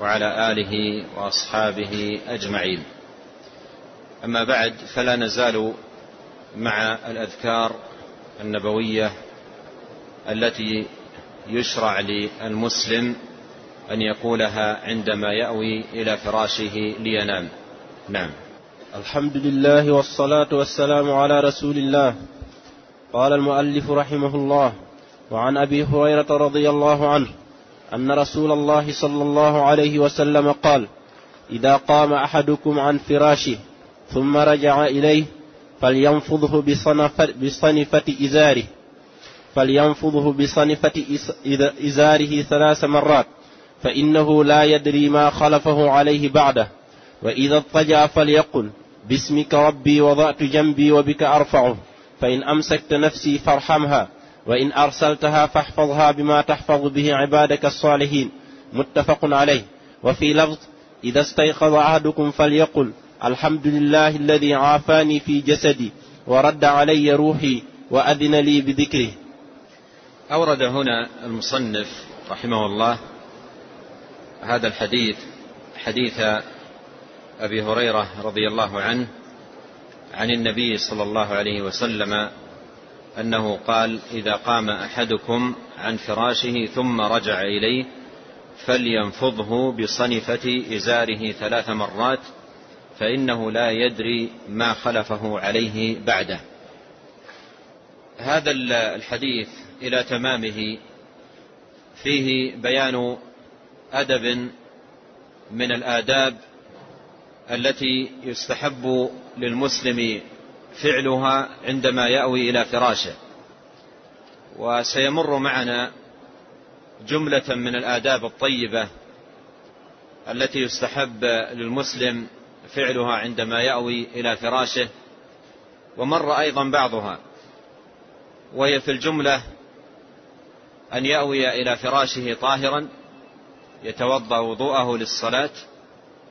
وعلى آله وأصحابه أجمعين. أما بعد فلا نزال مع الأذكار النبوية التي يشرع للمسلم أن يقولها عندما يأوي إلى فراشه لينام. نعم. الحمد لله والصلاة والسلام على رسول الله. قال المؤلف رحمه الله وعن أبي هريرة رضي الله عنه أن رسول الله صلى الله عليه وسلم قال إذا قام أحدكم عن فراشه ثم رجع إليه فلينفضه بصنفة إزاره فلينفضه بصنفة إزاره ثلاث مرات فإنه لا يدري ما خلفه عليه بعده وإذا اضطجع فليقل باسمك ربي وضعت جنبي وبك أرفعه فإن أمسكت نفسي فارحمها وإن أرسلتها فاحفظها بما تحفظ به عبادك الصالحين. متفق عليه. وفي لفظ إذا استيقظ أحدكم فليقل الحمد لله الذي عافاني في جسدي ورد علي روحي وأذن لي بذكره. أورد هنا المصنف رحمه الله هذا الحديث حديث أبي هريرة رضي الله عنه عن النبي صلى الله عليه وسلم أنه قال إذا قام أحدكم عن فراشه ثم رجع إليه فلينفضه بصنفة إزاره ثلاث مرات فإنه لا يدري ما خلفه عليه بعده. هذا الحديث إلى تمامه فيه بيان أدب من الآداب التي يستحب للمسلم فعلها عندما يأوي إلى فراشه. وسيمر معنا جملة من الآداب الطيبة التي يستحب للمسلم فعلها عندما يأوي إلى فراشه ومر أيضا بعضها. وهي في الجملة أن يأوي إلى فراشه طاهرا يتوضأ وضوءه للصلاة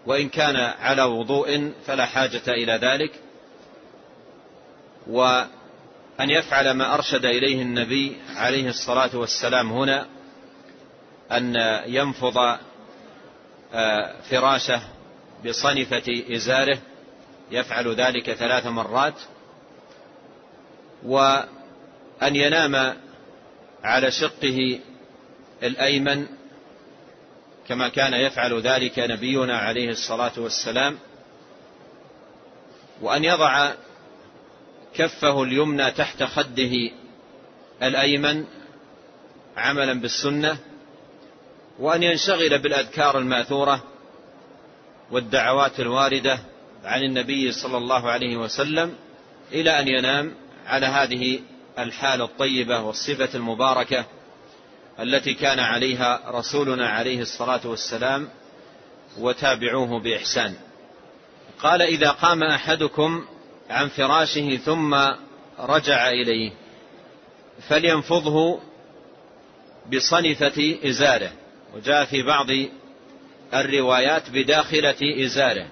وإن كان على وضوء فلا حاجة إلى ذلك. وأن يفعل ما أرشد إليه النبي عليه الصلاة والسلام هنا أن ينفض فراشه بصنفة إزاره يفعل ذلك ثلاث مرات وأن ينام على شقه الأيمن كما كان يفعل ذلك نبينا عليه الصلاة والسلام وأن يضع كفه اليمنى تحت خده الأيمن عملا بالسنة وأن ينشغل بالأذكار الماثورة والدعوات الواردة عن النبي صلى الله عليه وسلم إلى أن ينام على هذه الحالة الطيبة والصفة المباركة التي كان عليها رسولنا عليه الصلاة والسلام وتابعوه بإحسان. قال إذا قام أحدكم عن فراشه ثم رجع إليه فلينفضه بصنفة إزاره. وجاء في بعض الروايات بداخلة إزاره.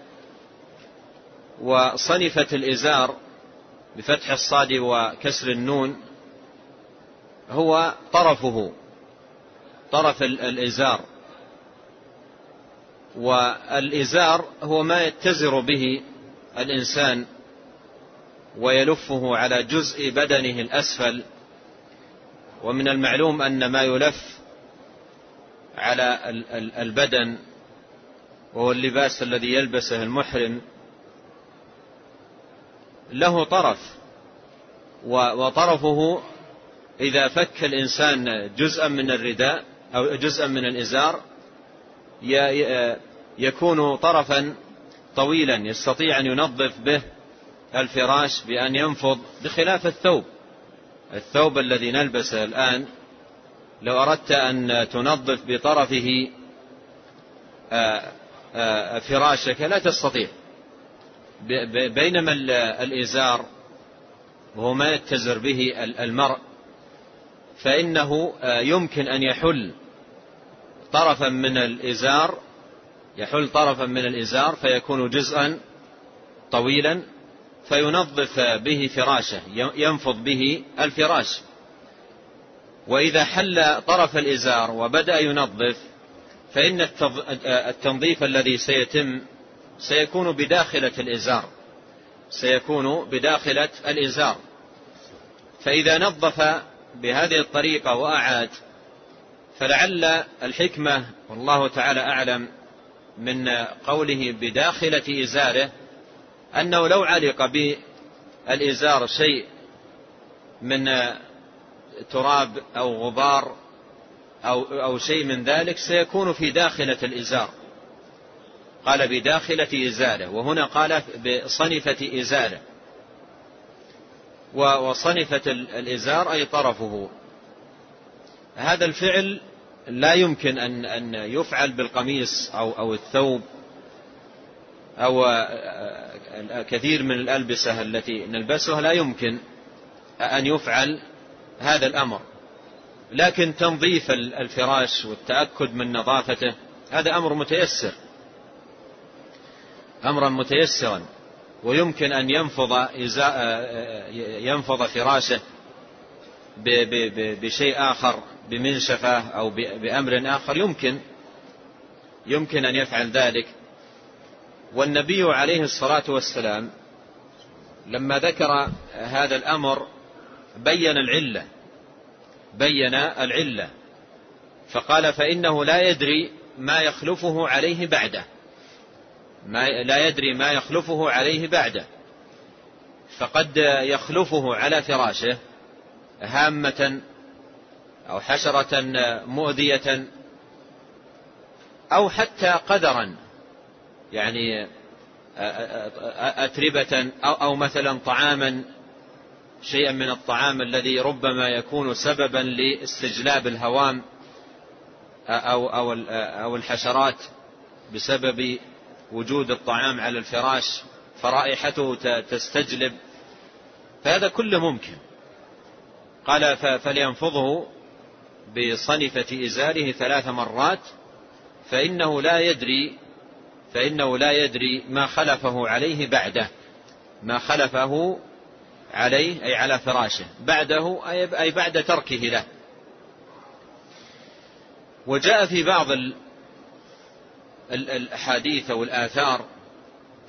وصنفة الإزار بفتح الصاد وكسر النون هو طرفه طرف الإزار. والإزار هو ما يتزر به الإنسان ويلفه على جزء بدنه الأسفل. ومن المعلوم أن ما يلف على البدن وهو اللباس الذي يلبسه المحرم له طرف وطرفه إذا فك الإنسان جزءا من الرداء أو جزءا من الإزار يكون طرفا طويلا يستطيع أن ينظف به الفراش بأن ينفض بخلاف الثوب. الثوب الذي نلبسه الآن لو أردت أن تنظف بطرفه فراشك لا تستطيع. بينما الإزار وهو ما يتزر به المرء فإنه يمكن أن يحل طرفا من الإزار يحل طرفا من الإزار فيكون جزءا طويلا فينظف به فراشه ينفض به الفراش. وإذا حل طرف الإزار وبدأ ينظف فإن التنظيف الذي سيتم سيكون بداخلة الإزار. سيكون بداخلة الإزار. فإذا نظف بهذه الطريقة وأعاد فلعل الحكمة والله تعالى أعلم من قوله بداخلة إزاره أنه لو علق بالإزار شيء من تراب أو غبار أو, أو شيء من ذلك سيكون في داخلة الإزار. قال بداخلة إزارة وهنا قال بصنفة إزارة. وصنفة الإزار أي طرفه. هذا الفعل لا يمكن أن أن يفعل بالقميص أو أو الثوب أو كثير من الألبسة التي نلبسها لا يمكن أن يفعل هذا الأمر. لكن تنظيف الفراش والتأكد من نظافته هذا أمر متيسر. أمرا متيسرا. ويمكن أن ينفض ينفض فراشه بشيء آخر بمنشفة أو بأمر آخر. يمكن يمكن أن يفعل ذلك. والنبي عليه الصلاة والسلام لما ذكر هذا الأمر بين العلة بين العلة فقال فإنه لا يدري ما يخلفه عليه بعده ما لا يدري ما يخلفه عليه بعده فقد يخلفه على فراشه هامة أو حشرة مؤذية أو حتى قدرا يعني أتربة أو مثلا طعاما شيئا من الطعام الذي ربما يكون سببا لاستجلاب الهوام أو, أو, أو الحشرات بسبب وجود الطعام على الفراش فرائحته تستجلب. فهذا كله ممكن. قال فلينفضه بصنفة إزاره ثلاث مرات فإنه لا يدري فإنه لا يدري ما خلفه عليه بعده. ما خلفه عليه أي على فراشه. بعده أي بعد تركه له. وجاء في بعض الأحاديث أو الآثار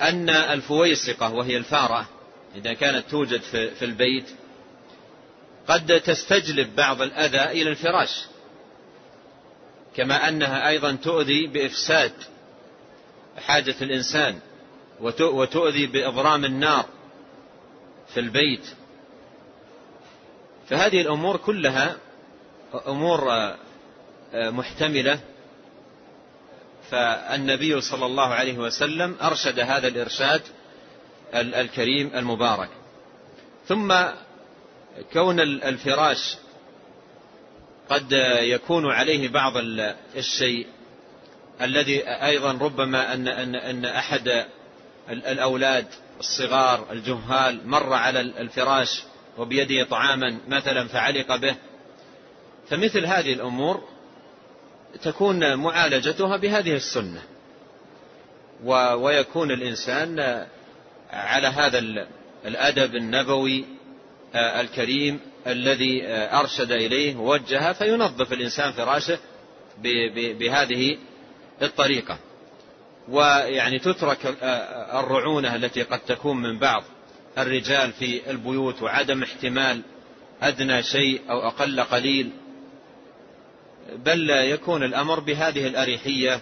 أن الفويسقة وهي الفارة إذا كانت توجد في البيت قد تستجلب بعض الأذى إلى الفراش كما أنها أيضا تؤذي بإفساد حاجة الإنسان وتؤذي بإضرام النار في البيت. فهذه الأمور كلها أمور محتملة. فالنبي صلى الله عليه وسلم أرشد هذا الإرشاد الكريم المبارك. ثم كون الفراش قد يكون عليه بعض الشيء الذي أيضا ربما أن, أن, أن أحد الأولاد الصغار الجهال مر على الفراش وبيده طعاما مثلا فعلق به. فمثل هذه الأمور تكون معالجتها بهذه السنة. ويكون الإنسان على هذا الأدب النبوي الكريم الذي أرشد إليه ووجه فينظف الإنسان فراشه بهذه الطريقة. ويعني تترك الرعونة التي قد تكون من بعض الرجال في البيوت وعدم احتمال أدنى شيء أو أقل قليل. بل يكون الأمر بهذه الأريحية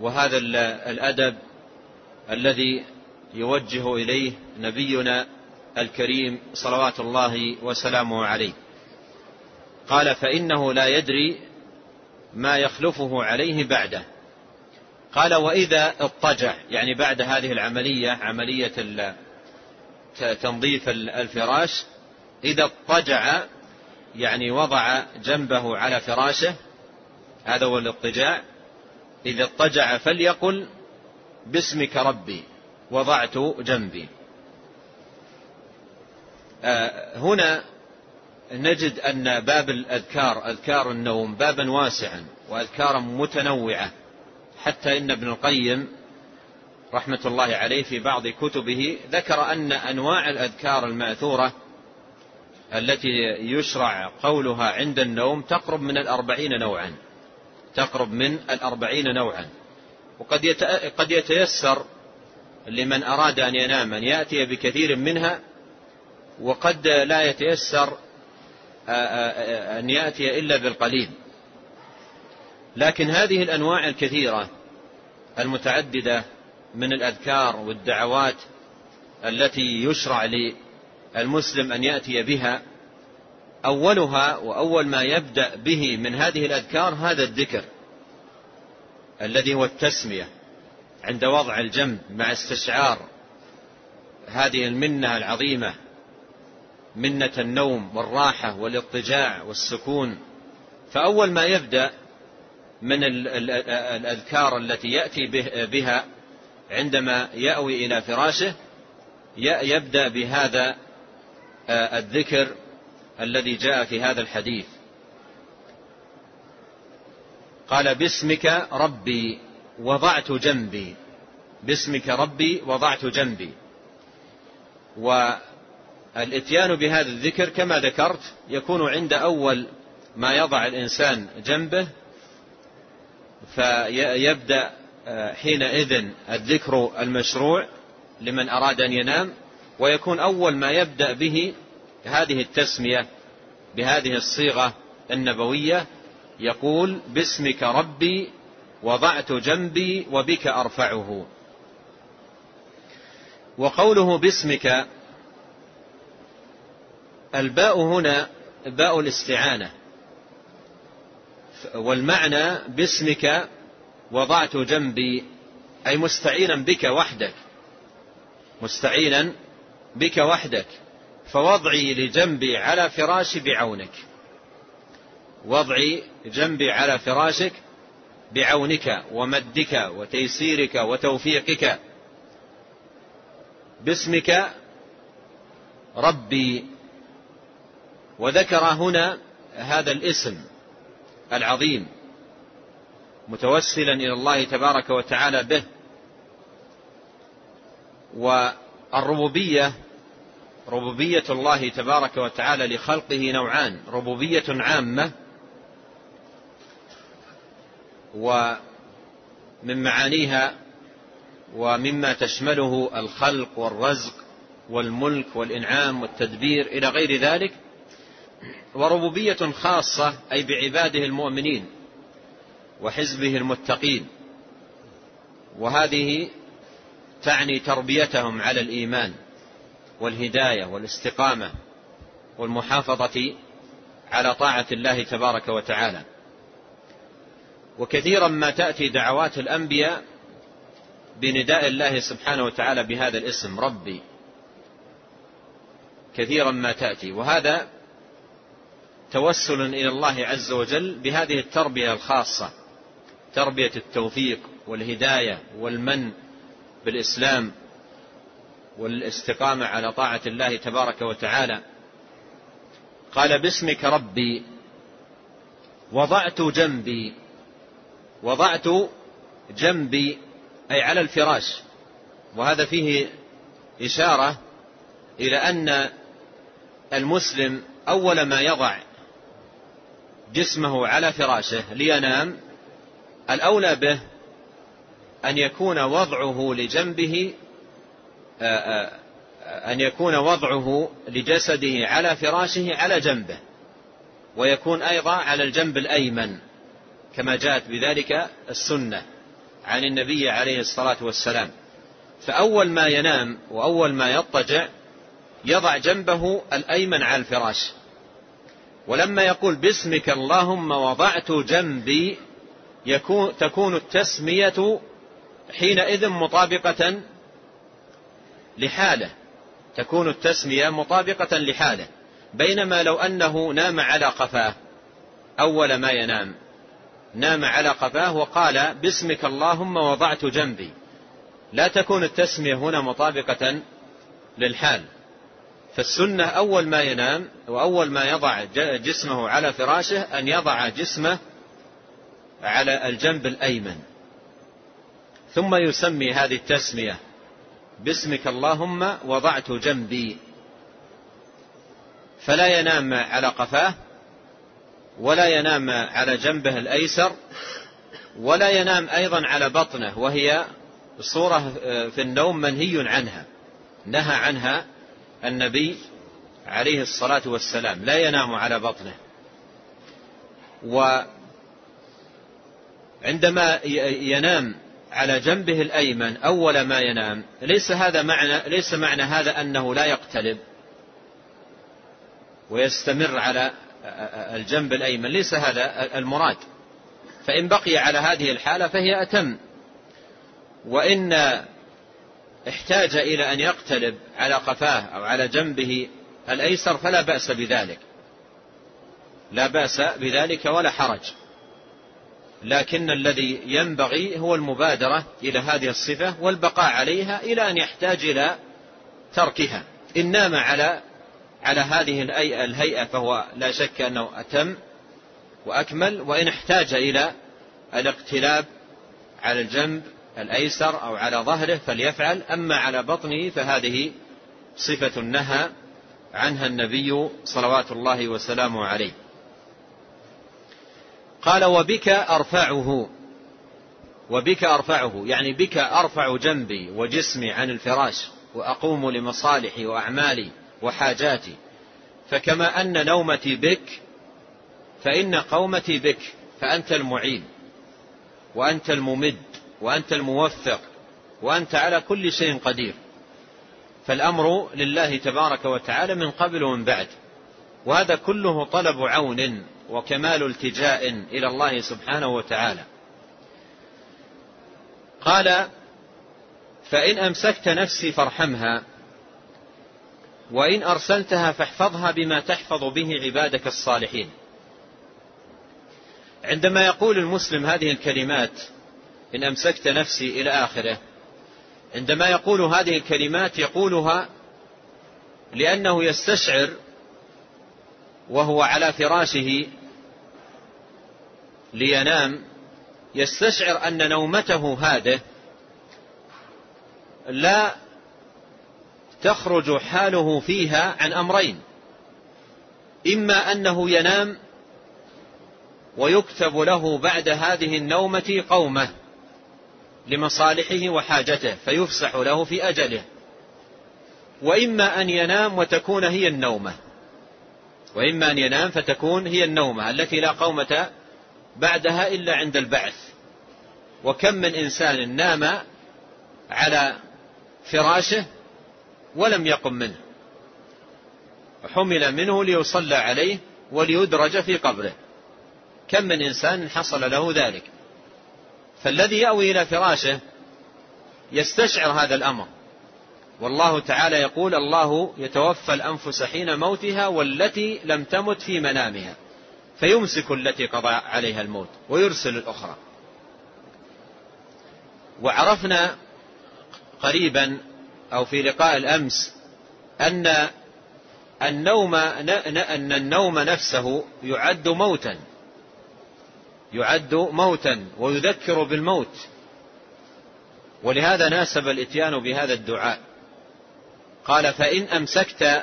وهذا الأدب الذي يوجه إليه نبينا الكريم صلوات الله وسلامه عليه. قال فإنه لا يدري ما يخلفه عليه بعده. قال وإذا اضطجع يعني بعد هذه العملية عملية تنظيف الفراش إذا اضطجع يعني وضع جنبه على فراشه هذا هو الاضطجاع إذا اضطجع فليقل باسمك ربي وضعت جنبي. آه، هنا نجد أن باب الأذكار أذكار النوم بابا واسعا وأذكارا متنوعة. حتى إن ابن القيم رحمة الله عليه في بعض كتبه ذكر أن أنواع الأذكار المأثورة التي يشرع قولها عند النوم تقرب من الأربعين نوعا تقرب من الأربعين نوعا. وقد قد يتيسر لمن أراد أن ينام أن يأتي بكثير منها وقد لا يتيسر أن يأتي إلا بالقليل. لكن هذه الأنواع الكثيرة المتعددة من الأذكار والدعوات التي يشرع للمسلم أن يأتي بها أولها وأول ما يبدأ به من هذه الأذكار هذا الذكر الذي هو التسمية عند وضع الجنب مع استشعار هذه المنة العظيمة منة النوم والراحة والاضطجاع والسكون. فأول ما يبدأ من الأذكار التي يأتي بها عندما يأوي إلى فراشه يبدأ بهذا الذكر الذي جاء في هذا الحديث. قال باسمك ربي وضعت جنبي. باسمك ربي وضعت جنبي. والاتيان بهذا الذكر كما ذكرت يكون عند أول ما يضع الإنسان جنبه فيبدأ حينئذ الذكر المشروع لمن أراد أن ينام ويكون أول ما يبدأ به هذه التسمية بهذه الصيغة النبوية يقول باسمك ربي وضعت جنبي وبك أرفعه وقوله باسمك الباء هنا باء الاستعانة. والمعنى باسمك وضعت جنبي أي مستعينا بك وحدك. مستعينا بك وحدك. فوضعي لجنبي على فراشي بعونك. وضعي جنبي على فراشك بعونك ومدك وتيسيرك وتوفيقك. باسمك ربي وذكر هنا هذا الاسم العظيم متوسلا إلى الله تبارك وتعالى به. والربوبية ربوبية الله تبارك وتعالى لخلقه نوعان ربوبية عامة ومن معانيها ومما تشمله الخلق والرزق والملك والإنعام والتدبير إلى غير ذلك. وربوبية خاصة أي بعباده المؤمنين وحزبه المتقين. وهذه تعني تربيتهم على الإيمان والهداية والاستقامة والمحافظة على طاعة الله تبارك وتعالى. وكثيرا ما تأتي دعوات الأنبياء بنداء الله سبحانه وتعالى بهذا الاسم ربي. كثيرا ما تأتي. وهذا توسل إلى الله عز وجل بهذه التربية الخاصة. تربية التوفيق والهداية والمن بالإسلام والاستقامة على طاعة الله تبارك وتعالى. قال باسمك ربي وضعت جنبي وضعت جنبي أي على الفراش. وهذا فيه إشارة إلى أن المسلم أول ما يضع جسمه على فراشه لينام الأولى به أن يكون وضعه لجنبه أن يكون وضعه لجسده على فراشه على جنبه ويكون أيضا على الجنب الأيمن كما جاءت بذلك السنة عن النبي عليه الصلاة والسلام. فأول ما ينام وأول ما يضطجع يضع جنبه الأيمن على الفراش. ولما يقول باسمك اللهم وضعت جنبي يكون تكون التسمية حينئذ مطابقة لحالة. تكون التسمية مطابقة لحالة. بينما لو أنه نام على قفاه أول ما ينام نام على قفاه وقال باسمك اللهم وضعت جنبي. لا تكون التسمية هنا مطابقة للحال. فالسنة أول ما ينام وأول ما يضع جسمه على فراشه أن يضع جسمه على الجنب الأيمن. ثم يسمي هذه التسمية. باسمك اللهم وضعت جنبي. فلا ينام على قفاه ولا ينام على جنبه الأيسر ولا ينام أيضا على بطنه وهي صورة في النوم منهي عنها نهى عنها النبي عليه الصلاة والسلام لا ينام على بطنه. وعندما ينام على جنبه الأيمن أول ما ينام ليس هذا معنى ليس معنى هذا أنه لا يقتلب ويستمر على الجنب الأيمن ليس هذا المراد. فإن بقي على هذه الحالة فهي أتم. وإن احتاج إلى أن يقتلب على قفاه أو على جنبه الأيسر فلا بأس بذلك. لا بأس بذلك ولا حرج. لكن الذي ينبغي هو المبادرة إلى هذه الصفة والبقاء عليها إلى أن يحتاج إلى تركها. إن نام على على هذه الهيئة فهو لا شك أنه أتم وأكمل وإن احتاج إلى الاقتلاب على الجنب الأيسر أو على ظهره فليفعل أما على بطنه فهذه صفة نهى عنها النبي صلوات الله وسلامه عليه. قال وبك أرفعه وبك أرفعه يعني بك أرفع جنبي وجسمي عن الفراش وأقوم لمصالحي وأعمالي وحاجاتي فكما أن نومتي بك فإن قومتي بك فأنت المعين وأنت الممد وأنت الموفق وأنت على كل شيء قدير. فالأمر لله تبارك وتعالى من قبل ومن بعد. وهذا كله طلب عون وكمال التجاء إلى الله سبحانه وتعالى. قال فإن أمسكت نفسي فارحمها وإن أرسلتها فاحفظها بما تحفظ به عبادك الصالحين. عندما يقول المسلم هذه الكلمات إن أمسكت نفسي إلى آخره. عندما يقول هذه الكلمات يقولها لأنه يستشعر وهو على فراشه لينام يستشعر أن نومته هذه لا تخرج حاله فيها عن أمرين. إما أنه ينام ويكتب له بعد هذه النومة قومه. لمصالحه وحاجته فيفسح له في أجله. وإما أن ينام وتكون هي النومة. وإما أن ينام فتكون هي النومة التي لا قومة بعدها إلا عند البعث. وكم من إنسان نام على فراشه ولم يقم منه. حمل منه ليصلى عليه وليدرج في قبره. كم من إنسان حصل له ذلك؟ فالذي يأوي إلى فراشه يستشعر هذا الأمر. والله تعالى يقول الله يتوفى الأنفس حين موتها والتي لم تمت في منامها فيمسك التي قضى عليها الموت ويرسل الأخرى. وعرفنا قريبا أو في لقاء الأمس أن النوم أن النوم نفسه يعد موتا. يعد موتا ويذكر بالموت. ولهذا ناسب الإتيان بهذا الدعاء. قال فإن أمسكت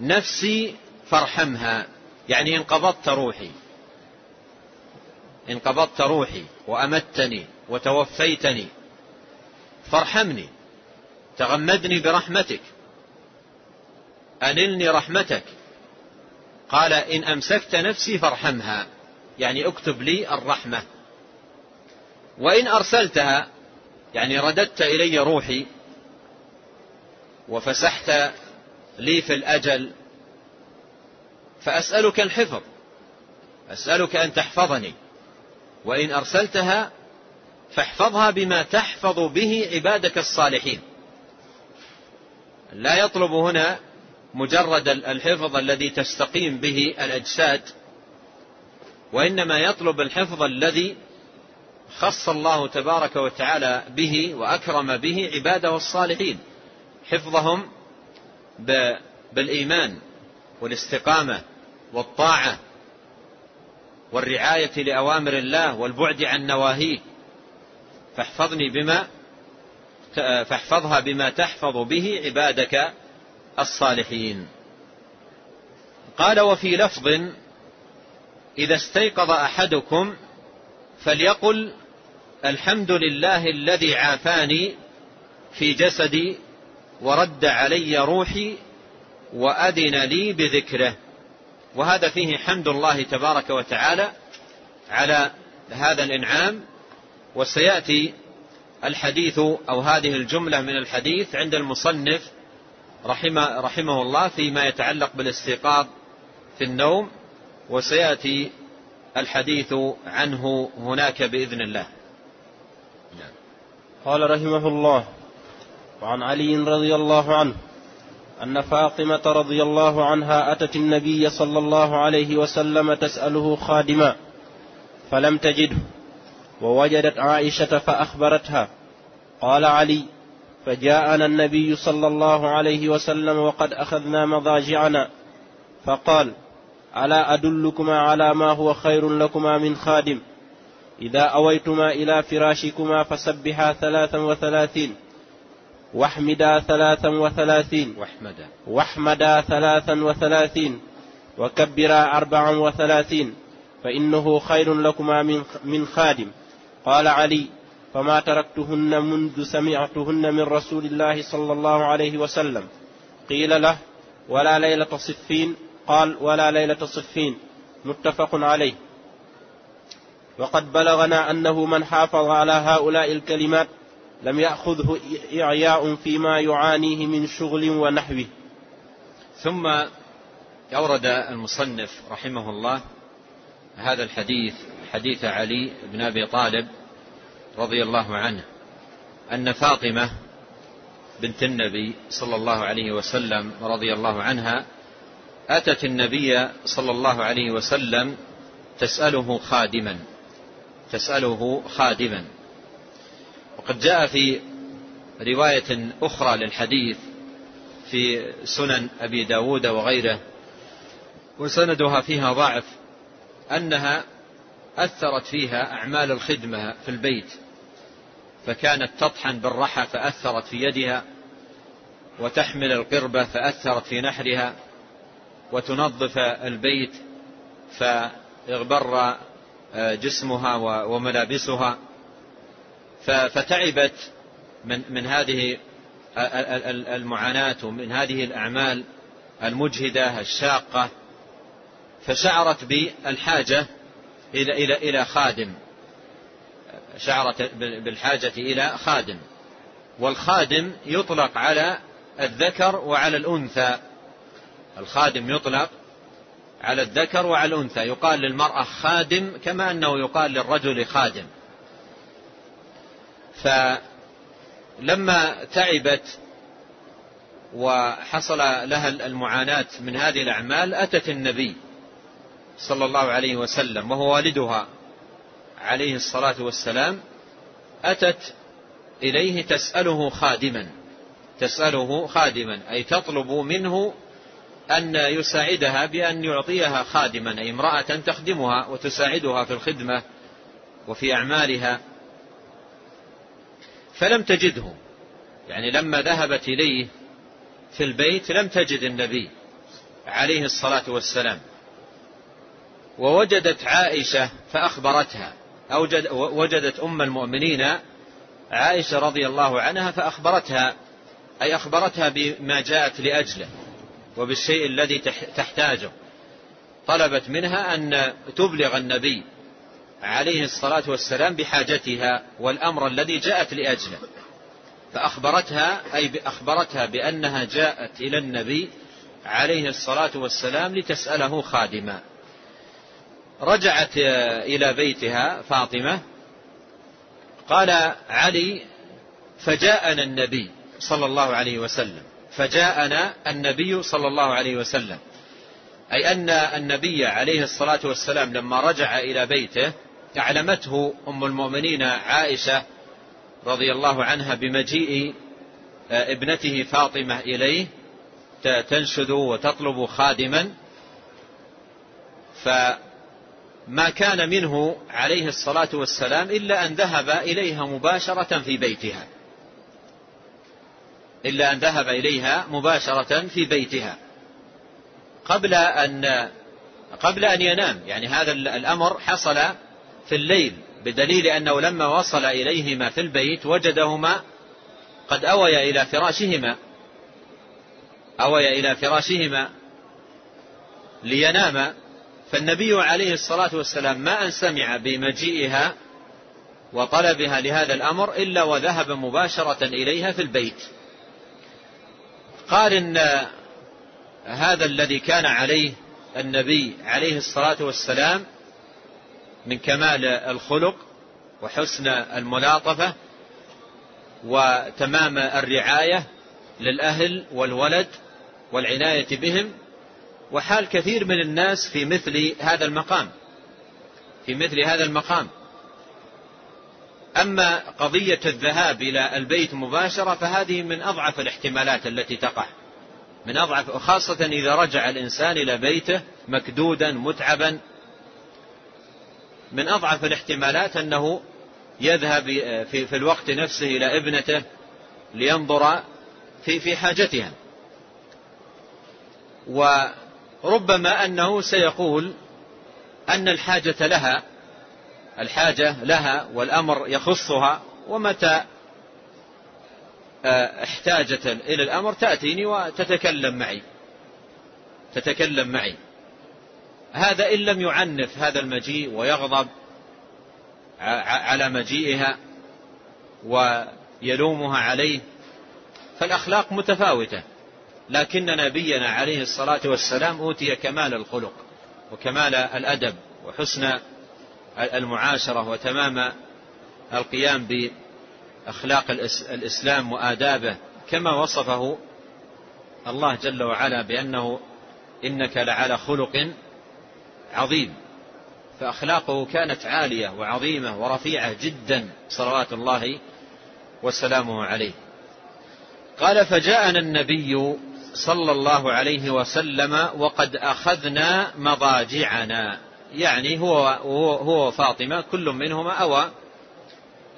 نفسي فارحمها. يعني إن قبضت روحي. إن قبضت روحي وأمتني وتوفيتني فارحمني. تغمدني برحمتك. أنلني رحمتك. قال إن أمسكت نفسي فارحمها. يعني اكتب لي الرحمة. وإن أرسلتها يعني رددت إلي روحي وفسحت لي في الأجل فأسألك الحفظ أسألك أن تحفظني. وإن أرسلتها فاحفظها بما تحفظ به عبادك الصالحين. لا يطلب هنا مجرد الحفظ الذي تستقيم به الأجساد وإنما يطلب الحفظ الذي خص الله تبارك وتعالى به وأكرم به عباده الصالحين. حفظهم بالإيمان والاستقامة والطاعة والرعاية لأوامر الله والبعد عن نواهيه. فاحفظني بما فاحفظها بما تحفظ به عبادك الصالحين. قال وفي لفظ إذا استيقظ أحدكم فليقل الحمد لله الذي عافاني في جسدي ورد علي روحي وأذن لي بذكره. وهذا فيه حمد الله تبارك وتعالى على هذا الإنعام. وسيأتي الحديث أو هذه الجملة من الحديث عند المصنف رحمه, رحمه الله فيما يتعلق بالاستيقاظ في النوم. وسيأتي الحديث عنه هناك بإذن الله. قال رحمه الله وعن علي رضي الله عنه أن فاطمة رضي الله عنها أتت النبي صلى الله عليه وسلم تسأله خادما فلم تجده ووجدت عائشة فأخبرتها. قال علي فجاءنا النبي صلى الله عليه وسلم وقد أخذنا مضاجعنا. فقال ألا أدلكما على ما هو خير لكما من خادم؟ إذا أويتما إلى فراشكما فسبحا ثلاثا وثلاثين واحمدا ثلاثا وثلاثين واحمدا. واحمدا ثلاثا وثلاثين وكبرا أربعا وثلاثين فإنه خير لكما من خادم. قال علي فما تركتهن منذ سمعتهن من رسول الله صلى الله عليه وسلم؟ قيل له ولا ليلة صفين قال ولا ليلة صفين متفق عليه. وقد بلغنا أنه من حافظ على هؤلاء الكلمات لم يأخذه إعياء فيما يعانيه من شغل ونحوه. ثم أورد المصنف رحمه الله هذا الحديث حديث علي بن أبي طالب رضي الله عنه أن فاطمة بنت النبي صلى الله عليه وسلم رضي الله عنها أتت النبي صلى الله عليه وسلم تسأله خادما تسأله خادما. وقد جاء في رواية أخرى للحديث في سنن أبي داود وغيره وسندها فيها ضعف أنها أثرت فيها أعمال الخدمة في البيت فكانت تطحن بالرحى فأثرت في يدها وتحمل القربة فأثرت في نحرها وتنظف البيت فاغبر جسمها وملابسها. فتعبت من من هذه المعاناة ومن هذه الأعمال المجهدة الشاقة. فشعرت بالحاجة إلى إلى إلى خادم. شعرت بالحاجة إلى خادم. والخادم يطلق على الذكر وعلى الأنثى. الخادم يطلق على الذكر وعلى الأنثى. يقال للمرأة خادم كما أنه يقال للرجل خادم. فلما تعبت وحصل لها المعاناة من هذه الأعمال أتت النبي صلى الله عليه وسلم وهو والدها عليه الصلاة والسلام أتت إليه تسأله خادما. تسأله خادما أي تطلب منه أن يساعدها بأن يعطيها خادما أي امرأة تخدمها وتساعدها في الخدمة وفي أعمالها. فلم تجده. يعني لما ذهبت إليه في البيت لم تجد النبي عليه الصلاة والسلام. ووجدت عائشة فأخبرتها. أوجد وجدت أم المؤمنين عائشة رضي الله عنها فأخبرتها أي أخبرتها بما جاءت لأجله. وبالشيء الذي تحتاجه. طلبت منها أن تبلغ النبي عليه الصلاة والسلام بحاجتها والأمر الذي جاءت لأجله. فأخبرتها أي أخبرتها بأنها جاءت إلى النبي عليه الصلاة والسلام لتسأله خادما. رجعت إلى بيتها فاطمة. قال علي فجاءنا النبي صلى الله عليه وسلم. فجاءنا النبي صلى الله عليه وسلم. أي أن النبي عليه الصلاة والسلام لما رجع إلى بيته أعلمته أم المؤمنين عائشة رضي الله عنها بمجيء آه، ابنته فاطمة إليه تنشد وتطلب خادما. فما كان منه عليه الصلاة والسلام إلا أن ذهب إليها مباشرة في بيتها. إلا أن ذهب إليها مباشرة في بيتها. قبل أن قبل أن ينام يعني هذا الأمر حصل في الليل بدليل أنه لما وصل إليهما في البيت وجدهما قد أويا إلى فراشهما. أويا إلى فراشهما ليناما. فالنبي عليه الصلاة والسلام ما أن سمع بمجيئها وطلبها لهذا الأمر إلا وذهب مباشرة إليها في البيت. قال إن هذا الذي كان عليه النبي عليه الصلاة والسلام من كمال الخلق وحسن الملاطفة وتمام الرعاية للأهل والولد والعناية بهم وحال كثير من الناس في مثل هذا المقام في مثل هذا المقام. أما قضية الذهاب إلى البيت مباشرة فهذه من أضعف الاحتمالات التي تقع. من أضعف خاصة إذا رجع الإنسان إلى بيته مكدودا متعبا. من أضعف الاحتمالات أنه يذهب في, في الوقت نفسه إلى ابنته لينظر في في حاجتها. وربما أنه سيقول أن الحاجة لها الحاجة لها والأمر يخصها ومتى آه، احتاجت إلى الأمر تأتيني وتتكلم معي. تتكلم معي. هذا إن لم يعنف هذا المجيء ويغضب على مجيئها ويلومها عليه فالأخلاق متفاوتة. لكن نبينا عليه الصلاة والسلام أوتي كمال الخلق وكمال الأدب وحسن المعاشرة وتمام القيام بأخلاق الإسلام وآدابه كما وصفه الله جل وعلا بأنه إنك لعلى خلق عظيم. فأخلاقه كانت عالية وعظيمة ورفيعة جدا صلوات الله وسلامه عليه. قال فجاءنا النبي صلى الله عليه وسلم وقد أخذنا مضاجعنا. يعني هو هو وفاطمة كل منهما أوى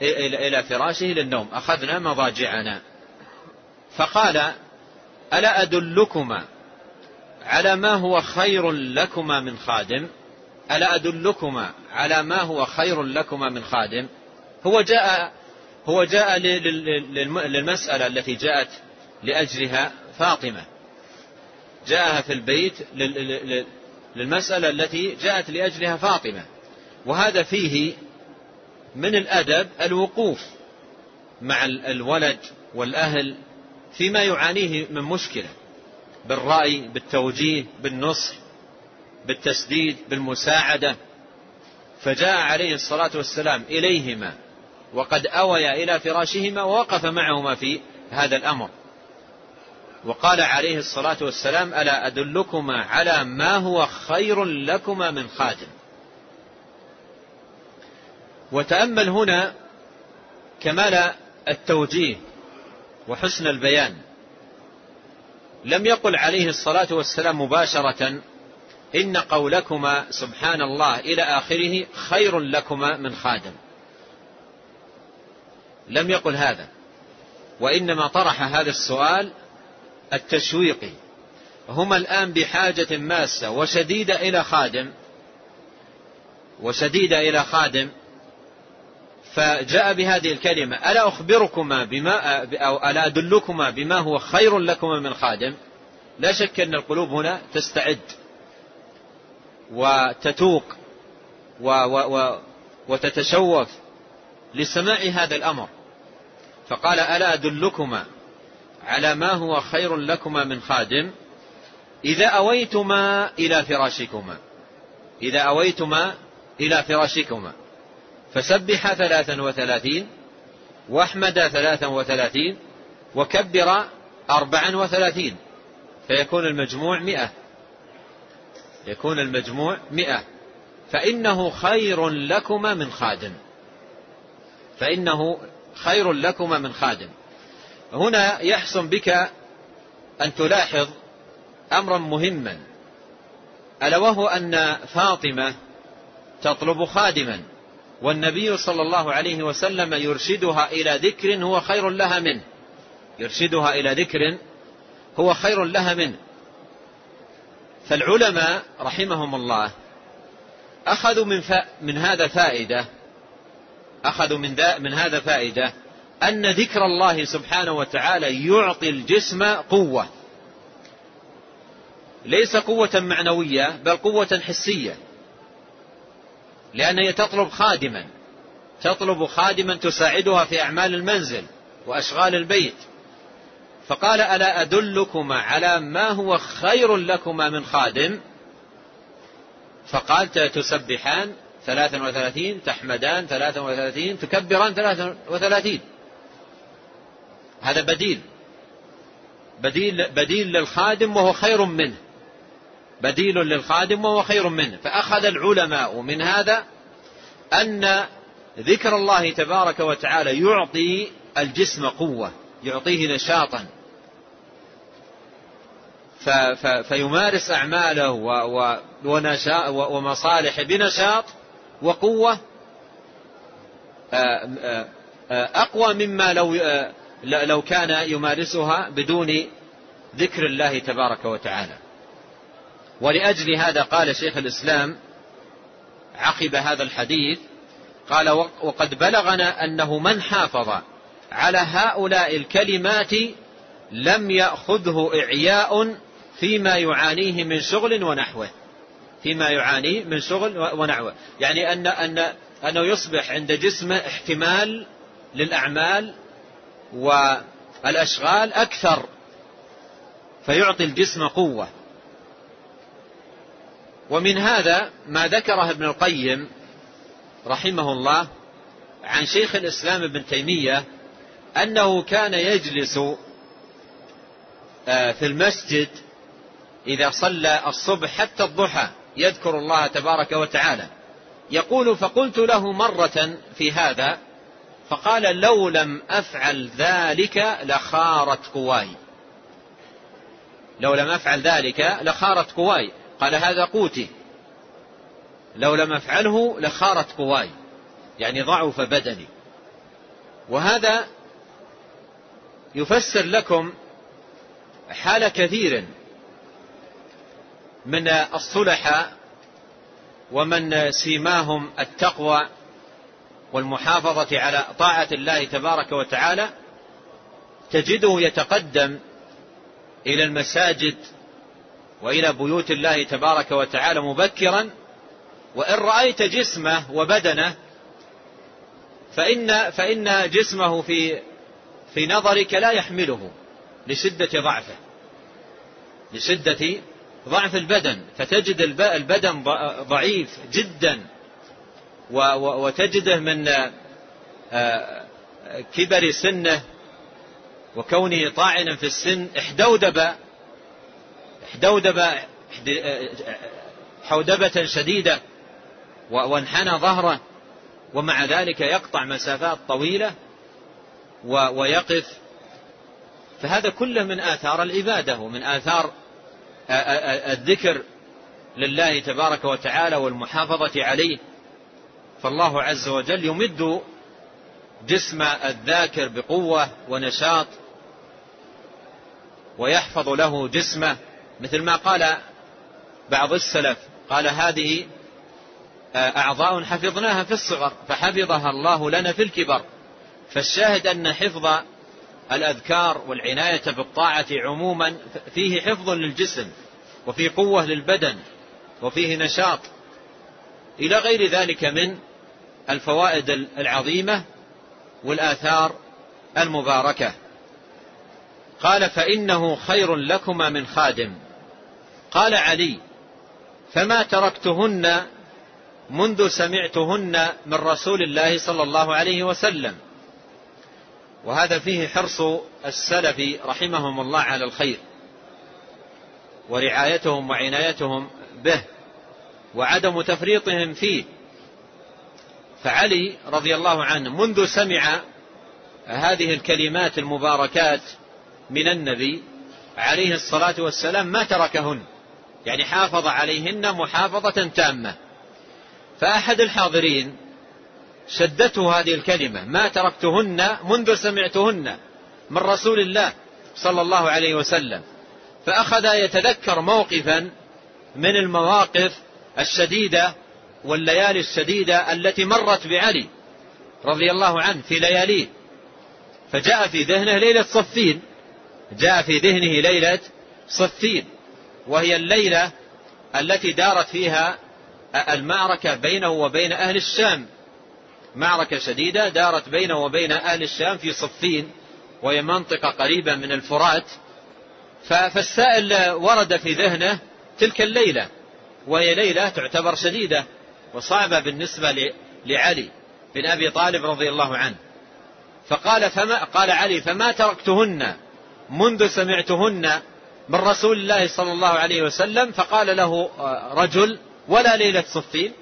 إلى فراشه للنوم أخذنا مضاجعنا. فقال ألا أدلكما على ما هو خير لكما من خادم؟ ألا أدلكما على ما هو خير لكما من خادم؟ هو جاء هو جاء للمسألة التي جاءت لأجلها فاطمة. جاءها في البيت للمسألة التي جاءت لأجلها فاطمة. وهذا فيه من الأدب الوقوف مع الولد والأهل فيما يعانيه من مشكلة بالرأي بالتوجيه بالنصح بالتسديد بالمساعدة. فجاء عليه الصلاة والسلام إليهما وقد أويا إلى فراشهما ووقف معهما في هذا الأمر. وقال عليه الصلاة والسلام ألا أدلكما على ما هو خير لكما من خادم؟ وتأمل هنا كمال التوجيه وحسن البيان. لم يقل عليه الصلاة والسلام مباشرة إن قولكما سبحان الله إلى آخره خير لكما من خادم. لم يقل هذا. وإنما طرح هذا السؤال التشويقي هما الآن بحاجة ماسة وشديدة إلى خادم وشديدة إلى خادم فجاء بهذه الكلمة ألا أخبركما بما أو ألا أدلكما بما هو خير لكما من خادم؟ لا شك أن القلوب هنا تستعد وتتوق و و و وتتشوف لسماع هذا الأمر. فقال ألا أدلكما على ما هو خير لكما من خادم إذا أويتما إلى فراشكما. إذا أويتما إلى فراشكما. فسبح ثلاثا وثلاثين واحمد ثلاثا وثلاثين وكبر أربعا وثلاثين. فيكون المجموع مئة. يكون المجموع مئة. فإنه خير لكما من خادم. فإنه خير لكما من خادم. هنا يحسن بك أن تلاحظ أمرا مهما ألا وهو أن فاطمة تطلب خادما والنبي صلى الله عليه وسلم يرشدها إلى ذكر هو خير لها منه. يرشدها إلى ذكر هو خير لها منه. فالعلماء رحمهم الله أخذوا من, من هذا فائدة أخذوا من, من هذا فائدة أن ذكر الله سبحانه وتعالى يعطي الجسم قوة. ليس قوة معنوية بل قوة حسية. لأنها تطلب خادما. تطلب خادما تساعدها في أعمال المنزل وأشغال البيت. فقال ألا أدلكما على ما هو خير لكما من خادم؟ فقال تسبحان ثلاثا وثلاثين تحمدان ثلاثا وثلاثين تكبران ثلاثا وثلاثين. هذا بديل. بديل بديل للخادم وهو خير منه. بديل للخادم وهو خير منه. فأخذ العلماء من هذا أن ذكر الله تبارك وتعالى يعطي الجسم قوة يعطيه نشاطا. فيمارس أعماله ومصالحه بنشاط وقوة. أقوى مما لو لو كان يمارسها بدون ذكر الله تبارك وتعالى. ولأجل هذا قال شيخ الإسلام عقب هذا الحديث قال وقد بلغنا أنه من حافظ على هؤلاء الكلمات لم يأخذه إعياء فيما يعانيه من شغل ونحوه. فيما يعانيه من شغل ونحوه. يعني أن أن أنه يصبح عند جسمه احتمال للأعمال والأشغال أكثر فيعطي الجسم قوة. ومن هذا ما ذكره ابن القيم رحمه الله عن شيخ الإسلام ابن تيمية أنه كان يجلس آه، في المسجد إذا صلى الصبح حتى الضحى يذكر الله تبارك وتعالى. يقول فقلت له مرة في هذا فقال لو لم أفعل ذلك لخارت قواي لو لم أفعل ذلك لخارت قواي قال هذا قوتي. لو لم أفعله لخارت قواي يعني ضعف بدني. وهذا يفسر لكم حال كثير من الصلحاء ومن سيماهم التقوى والمحافظة على طاعة الله تبارك وتعالى تجده يتقدم إلى المساجد وإلى بيوت الله تبارك وتعالى مبكرا وإن رأيت جسمه وبدنه فإن فإن جسمه في في نظرك لا يحمله لشدة ضعفه لشدة ضعف البدن فتجد البدن ضعيف جدا. وتجده من آه، كبر سنه وكونه طاعنا في السن احدودب احدودب حودبة شديدة وانحنى ظهره ومع ذلك يقطع مسافات طويلة ويقف. فهذا كله من آثار العبادة ومن آثار الذكر لله تبارك وتعالى والمحافظة عليه. فالله عز وجل يمد جسم الذاكر بقوة ونشاط ويحفظ له جسمه مثل ما قال بعض السلف قال هذه أعضاء حفظناها في الصغر فحفظها الله لنا في الكبر. فالشاهد أن حفظ الأذكار والعناية بالطاعة عموما فيه حفظ للجسم وفيه قوة للبدن وفيه نشاط. إلى غير ذلك من الفوائد العظيمة والآثار المباركة. قال فإنه خير لكما من خادم. قال علي فما تركتهن منذ سمعتهن من رسول الله صلى الله عليه وسلم. وهذا فيه حرص السلف رحمهم الله على الخير ورعايتهم وعنايتهم به وعدم تفريطهم فيه. فعلي رضي الله عنه منذ سمع هذه الكلمات المباركات من النبي عليه الصلاة والسلام ما تركهن. يعني حافظ عليهن محافظة تامة. فأحد الحاضرين شدته هذه الكلمة ما تركتهن منذ سمعتهن من رسول الله صلى الله عليه وسلم. فأخذ يتذكر موقفا من المواقف الشديدة والليالي الشديدة التي مرت بعلي رضي الله عنه في لياليه. فجاء في ذهنه ليلة صفين. جاء في ذهنه ليلة صفين. وهي الليلة التي دارت فيها المعركة بينه وبين أهل الشام. معركة شديدة دارت بينه وبين أهل الشام في صفين وهي منطقة قريبة من الفرات. فالسائل ورد في ذهنه تلك الليلة وهي ليلة تعتبر شديدة. وصعبة بالنسبة لعلي بن أبي طالب رضي الله عنه. فقال فما قال علي فما تركتهن منذ سمعتهن من رسول الله صلى الله عليه وسلم؟ فقال له رجل ولا ليلة صفين.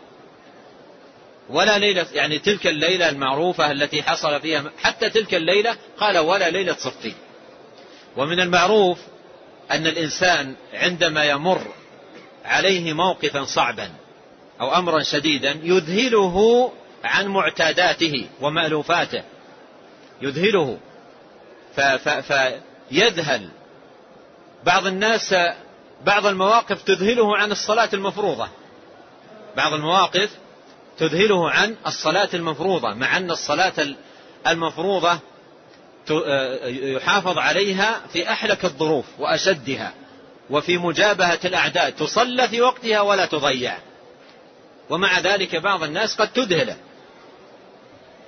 ولا ليلة يعني تلك الليلة المعروفة التي حصل فيها حتى تلك الليلة قال ولا ليلة صفين. ومن المعروف أن الإنسان عندما يمر عليه موقفا صعبا أو أمرا شديدا يذهله عن معتاداته ومألوفاته. يذهله. فيذهل. بعض الناس بعض المواقف تذهله عن الصلاة المفروضة. بعض المواقف تذهله عن الصلاة المفروضة مع أن الصلاة المفروضة يحافظ عليها في أحلك الظروف وأشدها وفي مجابهة الأعداء تصلى في وقتها ولا تضيع. ومع ذلك بعض الناس قد تذهله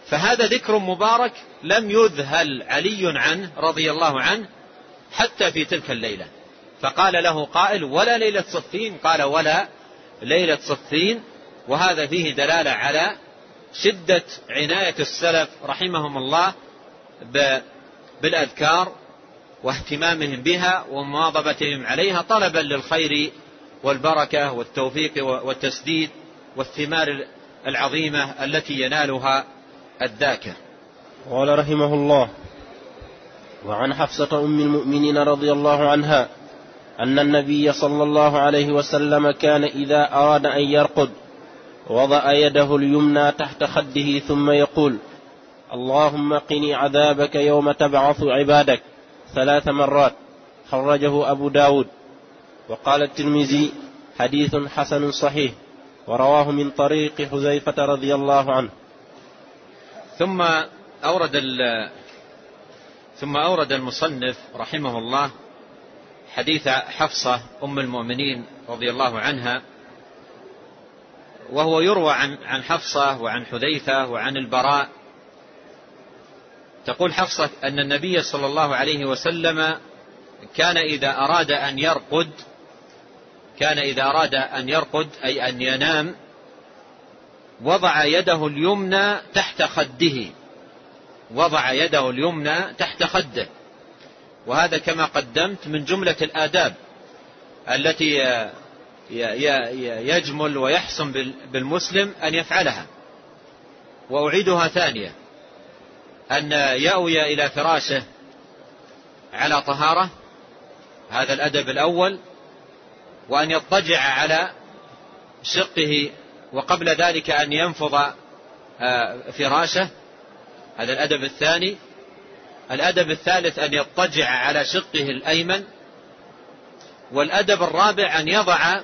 فهذا ذكر مبارك لم يذهل علي عنه رضي الله عنه حتى في تلك الليلة. فقال له قائل ولا ليلة صفين؟ قال ولا ليلة صفين. وهذا فيه دلالة على شدة عناية السلف رحمهم الله بالأذكار واهتمامهم بها ومواظبتهم عليها طلبا للخير والبركة والتوفيق والتسديد. والثمار العظيمة التي ينالها الذاكر. قال رحمه الله وعن حفصة أم المؤمنين رضي الله عنها أن النبي صلى الله عليه وسلم كان إذا أراد أن يرقد وضع يده اليمنى تحت خده ثم يقول اللهم قني عذابك يوم تبعث عبادك ثلاث مرات. خرجه أبو داود. وقال الترمذي حديث حسن صحيح. ورواه من طريق حذيفة رضي الله عنه. ثم أورد ثم أورد المصنف رحمه الله حديث حفصة أم المؤمنين رضي الله عنها وهو يروى عن عن حفصة وعن حذيفة وعن البراء. تقول حفصة أن النبي صلى الله عليه وسلم كان إذا أراد أن يرقد كان إذا أراد أن يرقد أي أن ينام وضع يده اليمنى تحت خده. وضع يده اليمنى تحت خده. وهذا كما قدمت من جملة الآداب التي يجمل ويحسن بالمسلم أن يفعلها. وأعيدها ثانية. أن يأوي إلى فراشه على طهارة. هذا الأدب الأول. وأن يضطجع على شقه وقبل ذلك أن ينفض آه، فراشه. هذا الأدب الثاني. الأدب الثالث أن يضطجع على شقه الأيمن. والأدب الرابع أن يضع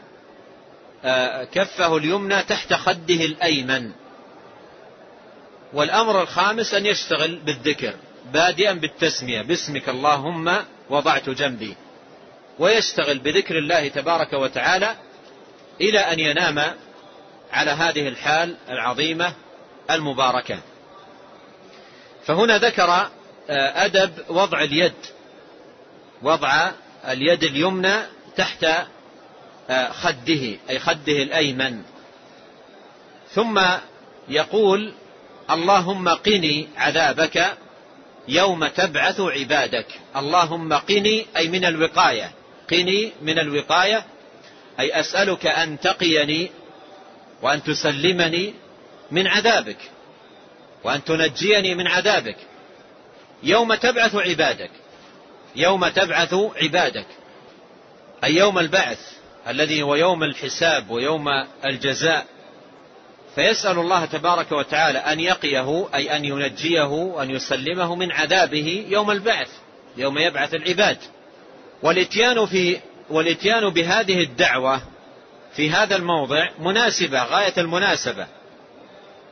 آه، كفه اليمنى تحت خده الأيمن. والأمر الخامس أن يشتغل بالذكر بادئا بالتسمية. باسمك اللهم وضعت جنبي. ويشتغل بذكر الله تبارك وتعالى إلى أن ينام على هذه الحال العظيمة المباركة. فهنا ذكر آه، أدب وضع اليد وضع اليد اليمنى تحت آه، خده أي خده الأيمن. ثم يقول اللهم قني عذابك يوم تبعث عبادك. اللهم قني أي من الوقاية. قني من الوقاية أي أسألك أن تقيني وأن تسلمني من عذابك وأن تنجيني من عذابك. يوم تبعث عبادك يوم تبعث عبادك أي يوم البعث الذي هو يوم الحساب ويوم الجزاء. فيسأل الله تبارك وتعالى أن يقيه أي أن ينجيه وأن يسلمه من عذابه يوم البعث يوم يبعث العباد. والاتيان في والاتيان بهذه الدعوة في هذا الموضع مناسبة غاية المناسبة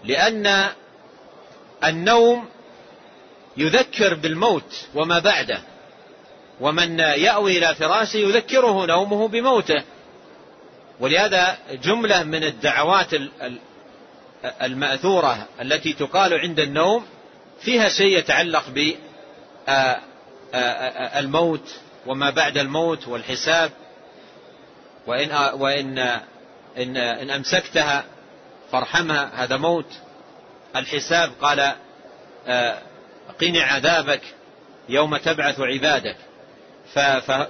لأن النوم يذكر بالموت وما بعده ومن يأوي إلى فراشه يذكره نومه بموته. ولهذا جملة من الدعوات المأثورة التي تقال عند النوم فيها شيء يتعلق بالموت وما بعد الموت والحساب وإن, وإن إن, إن أمسكتها فارحمها هذا موت. الحساب قال قني عذابك يوم تبعث عبادك.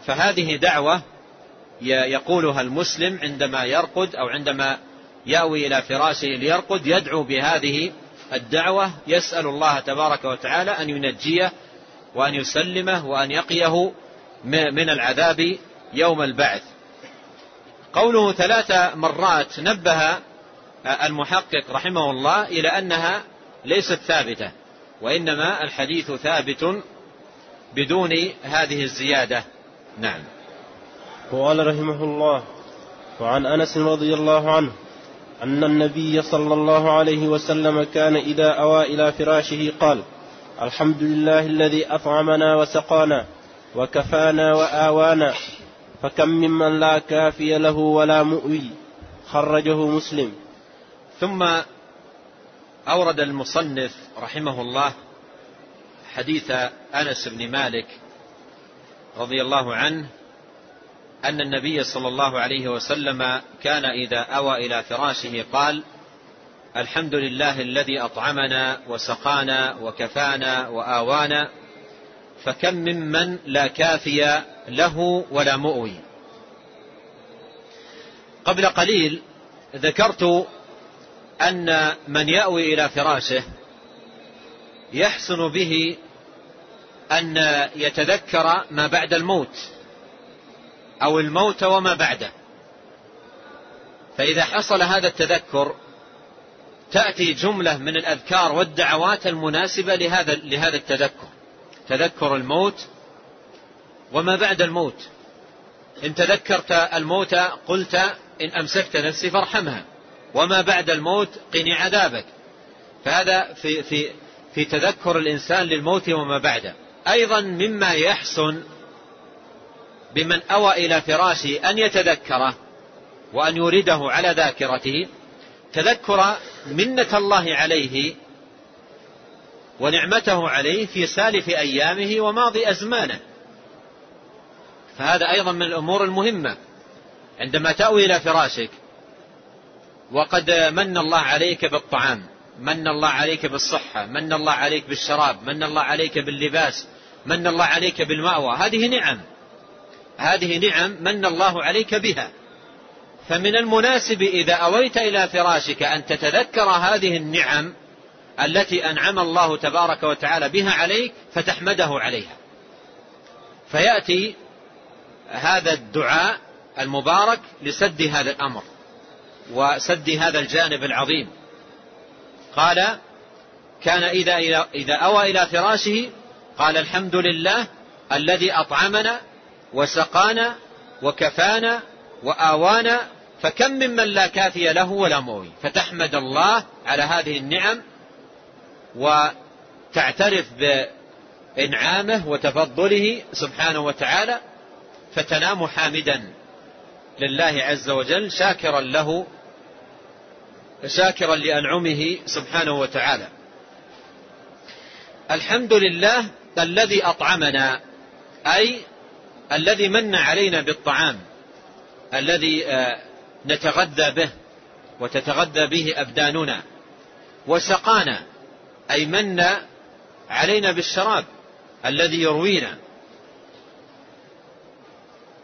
فهذه دعوة يقولها المسلم عندما يرقد أو عندما يأوي إلى فراشه ليرقد يدعو بهذه الدعوة. يسأل الله تبارك وتعالى أن ينجيه وأن يسلمه وأن يقيه من العذاب يوم البعث. قوله ثلاث مرات نبه المحقق رحمه الله إلى أنها ليست ثابتة وإنما الحديث ثابت بدون هذه الزيادة. نعم. قال رحمه الله وعن أنس رضي الله عنه أن النبي صلى الله عليه وسلم كان إذا أوى إلى فراشه قال الحمد لله الذي أطعمنا وسقانا وكفانا وآوانا. فكم ممن لا كافي له ولا مؤوي. خرجه مسلم. ثم أورد المصنف رحمه الله حديث أنس بن مالك رضي الله عنه أن النبي صلى الله عليه وسلم كان إذا أوى إلى فراشه قال الحمد لله الذي أطعمنا وسقانا وكفانا وآوانا فكم ممن لا كافي له ولا مؤوي. قبل قليل ذكرت أن من يأوي إلى فراشه يحسن به أن يتذكر ما بعد الموت أو الموت وما بعده. فإذا حصل هذا التذكر تأتي جملة من الأذكار والدعوات المناسبة لهذا لهذا التذكر. تذكر الموت وما بعد الموت. إن تذكرت الموت قلت إن أمسكت نفسي فارحمها. وما بعد الموت قني عذابك. فهذا في في في تذكر الإنسان للموت وما بعده. أيضا مما يحسن بمن أوى إلى فراشه أن يتذكره وأن يورده على ذاكرته تذكر منة الله عليه ونعمته عليه في سالف أيامه وماضي أزمانه. فهذا أيضا من الأمور المهمة. عندما تأوي إلى فراشك وقد من الله عليك بالطعام من الله عليك بالصحة من الله عليك بالشراب من الله عليك باللباس من الله عليك بالمأوى هذه نعم. هذه نعم من الله عليك بها. فمن المناسب إذا أويت إلى فراشك أن تتذكر هذه النعم التي أنعم الله تبارك وتعالى بها عليك فتحمده عليها. فيأتي هذا الدعاء المبارك لسد هذا الأمر وسد هذا الجانب العظيم. قال كان إذا, إذا أوى إلى فراشه قال الحمد لله الذي أطعمنا وسقانا وكفانا وآوانا فكم ممن لا كافي له ولا موي فتحمد الله على هذه النعم وتعترف بإنعامه وتفضله سبحانه وتعالى فتنام حامدا لله عز وجل شاكرا له شاكرا لأنعمه سبحانه وتعالى. الحمد لله الذي أطعمنا أي الذي من علينا بالطعام الذي نتغذى به وتتغذى به أبداننا وسقانا أي من علينا بالشراب الذي يروينا.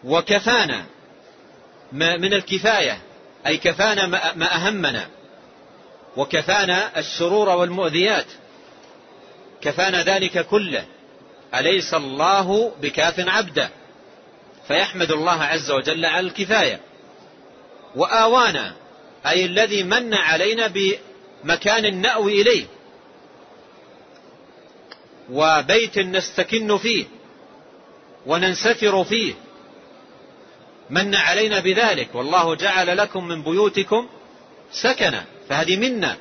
وكفانا من الكفاية أي كفانا ما أهمنا. وكفانا الشرور والمؤذيات. كفانا ذلك كله. أليس الله بكاف عبده؟ فيحمد الله عز وجل على الكفاية. وآوانا أي الذي من علينا بمكان نأوي إليه. وبيت نستكن فيه وننسفر فيه. من علينا بذلك؟ والله جعل لكم من بيوتكم سكنا. فهذه منا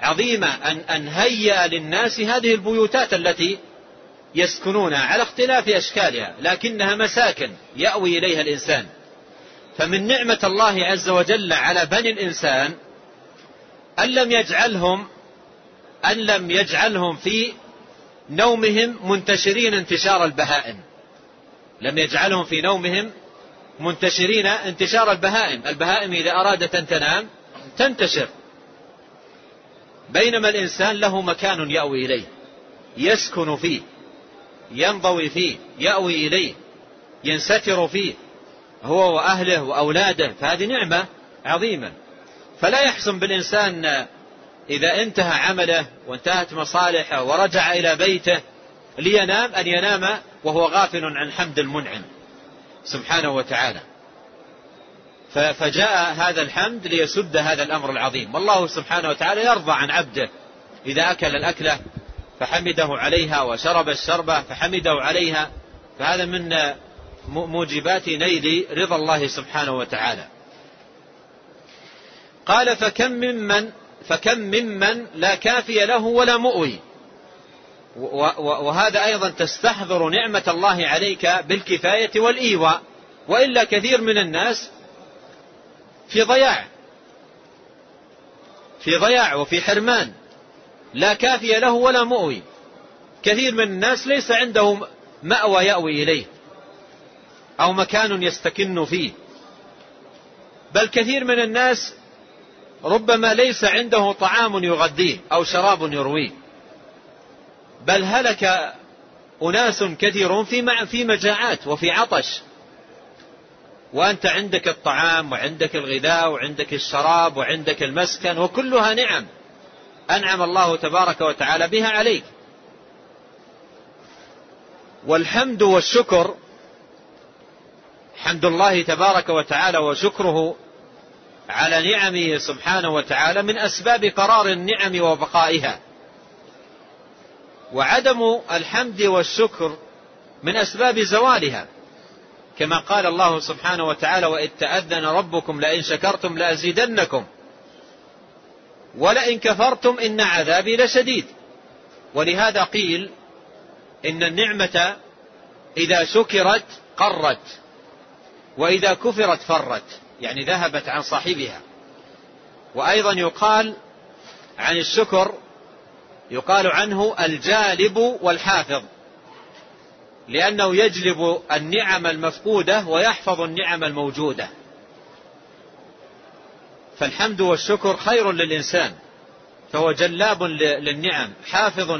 عظيمة أن, أن هيأ للناس هذه البيوتات التي يسكنونها على اختلاف أشكالها لكنها مساكن يأوي إليها الإنسان. فمن نعمة الله عز وجل على بني الإنسان أن لم يجعلهم أن لم يجعلهم في نومهم منتشرين انتشار البهائم. لم يجعلهم في نومهم منتشرين انتشار البهائم. البهائم إذا أرادت أن تنام تنتشر. بينما الإنسان له مكان يأوي إليه يسكن فيه ينضوي فيه يأوي إليه ينستر فيه هو وأهله وأولاده فهذه نعمة عظيمة. فلا يحسن بالإنسان إذا انتهى عمله وانتهت مصالحه ورجع إلى بيته لينام أن ينام وهو غافل عن حمد المنعم. سبحانه وتعالى. فجاء هذا الحمد ليسد هذا الأمر العظيم. والله سبحانه وتعالى يرضى عن عبده. إذا أكل الأكلة فحمده عليها وشرب الشربة فحمده عليها. فهذا من موجبات نيل رضا الله سبحانه وتعالى. قال فكم ممن فكم ممن لا كافي له ولا مؤوي. وهذا أيضا تستحضر نعمة الله عليك بالكفاية والإيواء. وإلا كثير من الناس في ضياع. في ضياع وفي حرمان. لا كافي له ولا مؤوي. كثير من الناس ليس عنده مأوى يأوي إليه. أو مكان يستكن فيه. بل كثير من الناس ربما ليس عنده طعام يغذيه أو شراب يرويه. بل هلك أناس كثيرون في في مجاعات وفي عطش. وأنت عندك الطعام وعندك الغذاء وعندك الشراب وعندك المسكن وكلها نعم. أنعم الله تبارك وتعالى بها عليك. والحمد والشكر حمد الله تبارك وتعالى وشكره على نعمه سبحانه وتعالى من أسباب قرار النعم وبقائها. وعدم الحمد والشكر من أسباب زوالها. كما قال الله سبحانه وتعالى وإذ تأذن ربكم لئن شكرتم لأزيدنكم ولئن كفرتم إن عذابي لشديد. ولهذا قيل إن النعمة إذا شكرت قرت وإذا كفرت فرت. يعني ذهبت عن صاحبها. وأيضا يقال عن الشكر يقال عنه الجالب والحافظ لأنه يجلب النعم المفقودة ويحفظ النعم الموجودة. فالحمد والشكر خير للإنسان فهو جلاب للنعم حافظ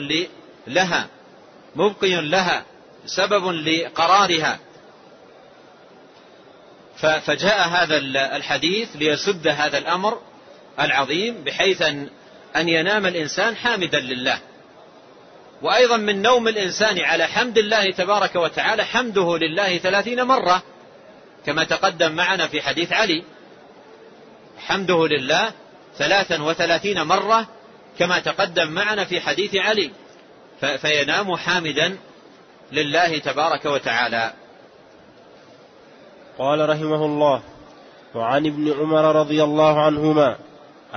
لها مبقي لها سبب لقرارها. فجاء هذا الحديث ليسد هذا الأمر العظيم بحيث أن أن ينام الإنسان حامدا لله. وأيضا من نوم الإنسان على حمد الله تبارك وتعالى حمده لله ثلاثين مرة كما تقدم معنا في حديث علي. حمده لله ثلاثا وثلاثين مرة كما تقدم معنا في حديث علي. فينام حامدا لله تبارك وتعالى. قال رحمه الله وعن ابن عمر رضي الله عنهما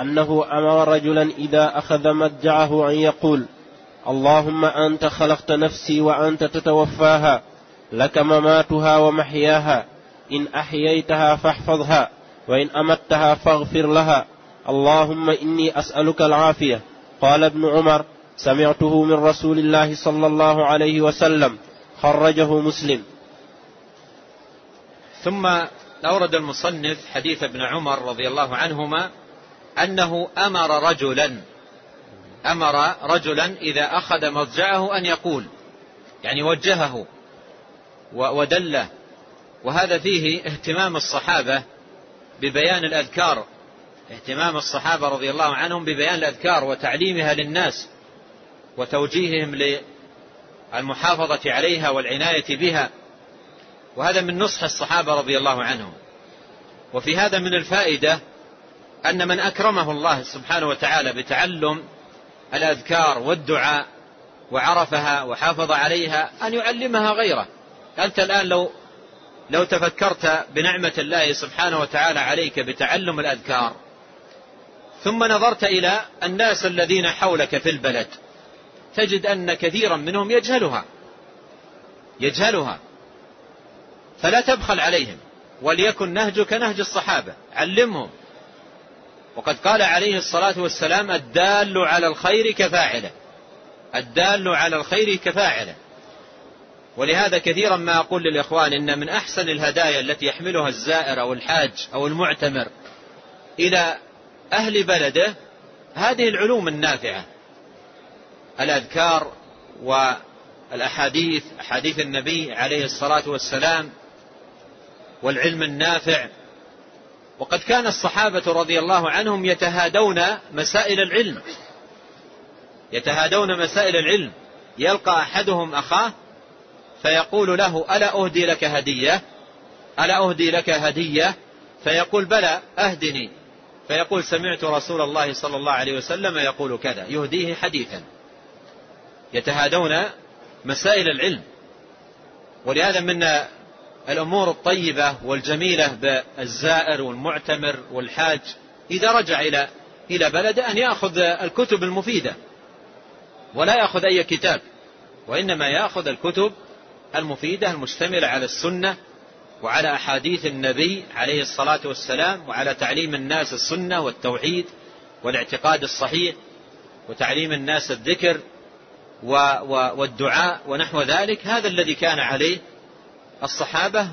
أنه أمر رجلا إذا أخذ مدجعه أن يقول اللهم أنت خلقت نفسي وأنت تتوفاها لك مماتها ومحياها إن أحييتها فاحفظها وإن أمتها فاغفر لها اللهم إني أسألك العافية. قال ابن عمر سمعته من رسول الله صلى الله عليه وسلم خرجه مسلم. ثم أورد المصنف حديث ابن عمر رضي الله عنهما أنه أمر رجلا أمر رجلا إذا أخذ مضجعه أن يقول يعني وجهه ودله. وهذا فيه اهتمام الصحابة ببيان الأذكار اهتمام الصحابة رضي الله عنهم ببيان الأذكار وتعليمها للناس وتوجيههم للمحافظة عليها والعناية بها. وهذا من نصح الصحابة رضي الله عنهم. وفي هذا من الفائدة أن من أكرمه الله سبحانه وتعالى بتعلم الأذكار والدعاء وعرفها وحافظ عليها أن يعلمها غيره. أنت الآن لو لو تفكرت بنعمة الله سبحانه وتعالى عليك بتعلم الأذكار ثم نظرت إلى الناس الذين حولك في البلد تجد أن كثيرا منهم يجهلها. يجهلها. فلا تبخل عليهم وليكن نهجك نهج الصحابة. علمهم. وقد قال عليه الصلاة والسلام الدال على الخير كفاعله. الدال على الخير كفاعله. ولهذا كثيرا ما أقول للإخوان إن من أحسن الهدايا التي يحملها الزائر أو الحاج أو المعتمر إلى أهل بلده هذه العلوم النافعة. الأذكار والأحاديث أحاديث النبي عليه الصلاة والسلام والعلم النافع. وقد كان الصحابة رضي الله عنهم يتهادون مسائل العلم. يتهادون مسائل العلم. يلقى أحدهم أخاه فيقول له ألا أهدي لك هدية؟ ألا أهدي لك هدية؟ فيقول بلى أهدني. فيقول سمعت رسول الله صلى الله عليه وسلم يقول كذا يهديه حديثا. يتهادون مسائل العلم. ولهذا من الأمور الطيبة والجميلة بالزائر والمعتمر والحاج إذا رجع إلى إلى بلده أن يأخذ الكتب المفيدة ولا يأخذ أي كتاب وإنما يأخذ الكتب المفيدة المشتملة على السنة وعلى أحاديث النبي عليه الصلاة والسلام وعلى تعليم الناس السنة والتوحيد والاعتقاد الصحيح وتعليم الناس الذكر والدعاء ونحو ذلك هذا الذي كان عليه الصحابة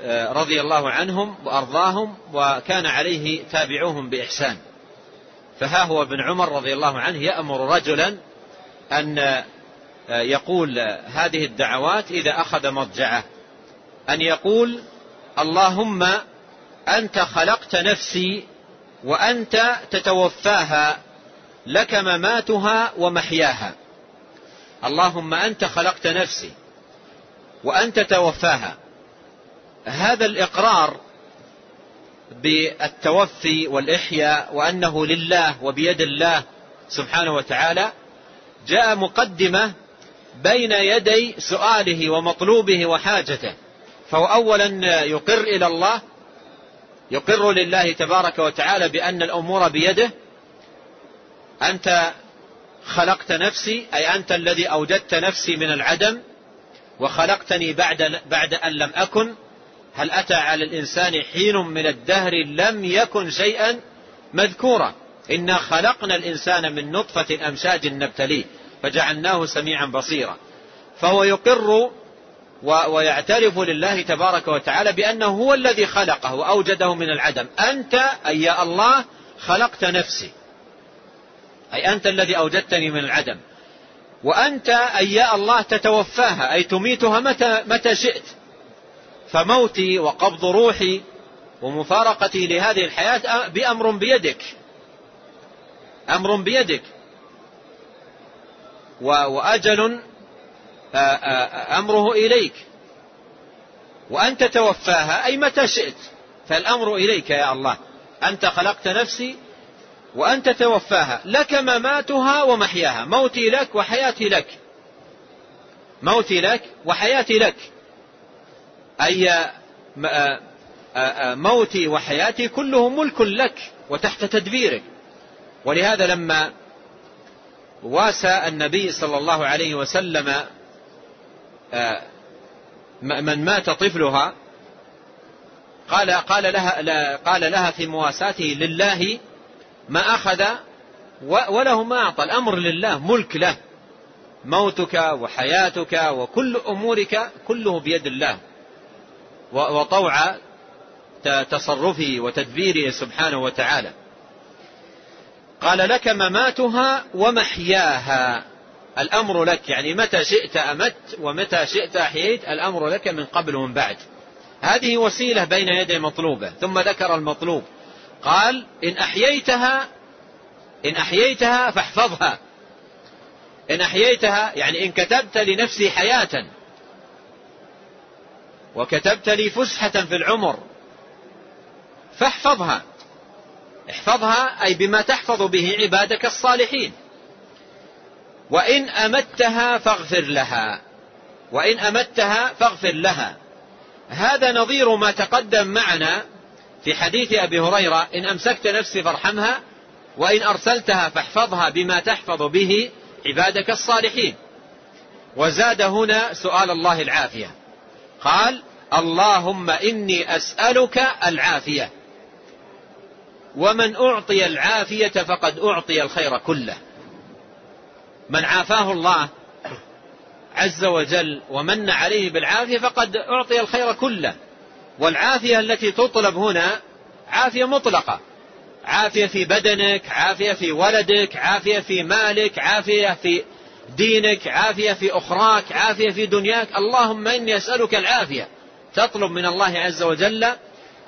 آه، رضي الله عنهم وأرضاهم وكان عليه تابعوهم بإحسان. فها هو ابن عمر رضي الله عنه يأمر رجلا أن آه، يقول هذه الدعوات إذا أخذ مضجعه أن يقول اللهم أنت خلقت نفسي وأنت تتوفاها لك مماتها ومحياها. اللهم أنت خلقت نفسي. وأنت توفاها هذا الإقرار بالتوفي والإحياء وأنه لله وبيد الله سبحانه وتعالى جاء مقدمة بين يدي سؤاله ومطلوبه وحاجته. فهو أولا يقر إلى الله يقر لله تبارك وتعالى بأن الأمور بيده. أنت خلقت نفسي أي أنت الذي أوجدت نفسي من العدم. وخلقتني بعد, بعد أن لم أكن. هل أتى على الإنسان حين من الدهر لم يكن شيئا مذكورا. إنا خلقنا الإنسان من نطفة أمشاج نبتليه فجعلناه سميعا بصيرا. فهو يقر ويعترف لله تبارك وتعالى بأنه هو الذي خلقه وأوجده من العدم. أنت أي يا الله خلقت نفسي. أي أنت الذي أوجدتني من العدم. وأنت أي يا الله تتوفاها أي تميتها متى, متى شئت. فموتي وقبض روحي ومفارقتي لهذه الحياة بأمر بيدك. أمر بيدك. وأجل أمره إليك. وأنت توفاها أي متى شئت. فالأمر إليك يا الله. أنت خلقت نفسي وأنت توفاها لك مماتها ومحياها. موتي لك وحياتي لك. موتي لك وحياتي لك. أي موتي وحياتي كله ملك لك وتحت تدبيرك. ولهذا لما واسى النبي صلى الله عليه وسلم من مات طفلها قال قال لها قال لها في مواساته لله ما أخذ وله ما أعطى. الأمر لله ملك له. موتك وحياتك وكل أمورك كله بيد الله. وطوع تصرفه وتدبيره سبحانه وتعالى. قال لك مماتها ومحياها. الأمر لك. يعني متى شئت أمت ومتى شئت أحييت الأمر لك من قبل ومن بعد. هذه وسيلة بين يدي مطلوبة. ثم ذكر المطلوب. قال إن أحييتها إن أحييتها فاحفظها. إن أحييتها يعني إن كتبت لنفسي حياة. وكتبت لي فسحة في العمر. فاحفظها. احفظها أي بما تحفظ به عبادك الصالحين. وإن أمتها فاغفر لها. وإن أمتها فاغفر لها. هذا نظير ما تقدم معنا في حديث أبي هريرة إن أمسكت نفسي فارحمها وإن أرسلتها فاحفظها بما تحفظ به عبادك الصالحين. وزاد هنا سؤال الله العافية. قال اللهم إني أسألك العافية. ومن أعطي العافية فقد أعطي الخير كله. من عافاه الله عز وجل ومن عليه بالعافية فقد أعطي الخير كله. والعافية التي تطلب هنا عافية مطلقة. عافية في بدنك عافية في ولدك عافية في مالك عافية في دينك عافية في أخراك عافية في دنياك. اللهم إني أسألك العافية. تطلب من الله عز وجل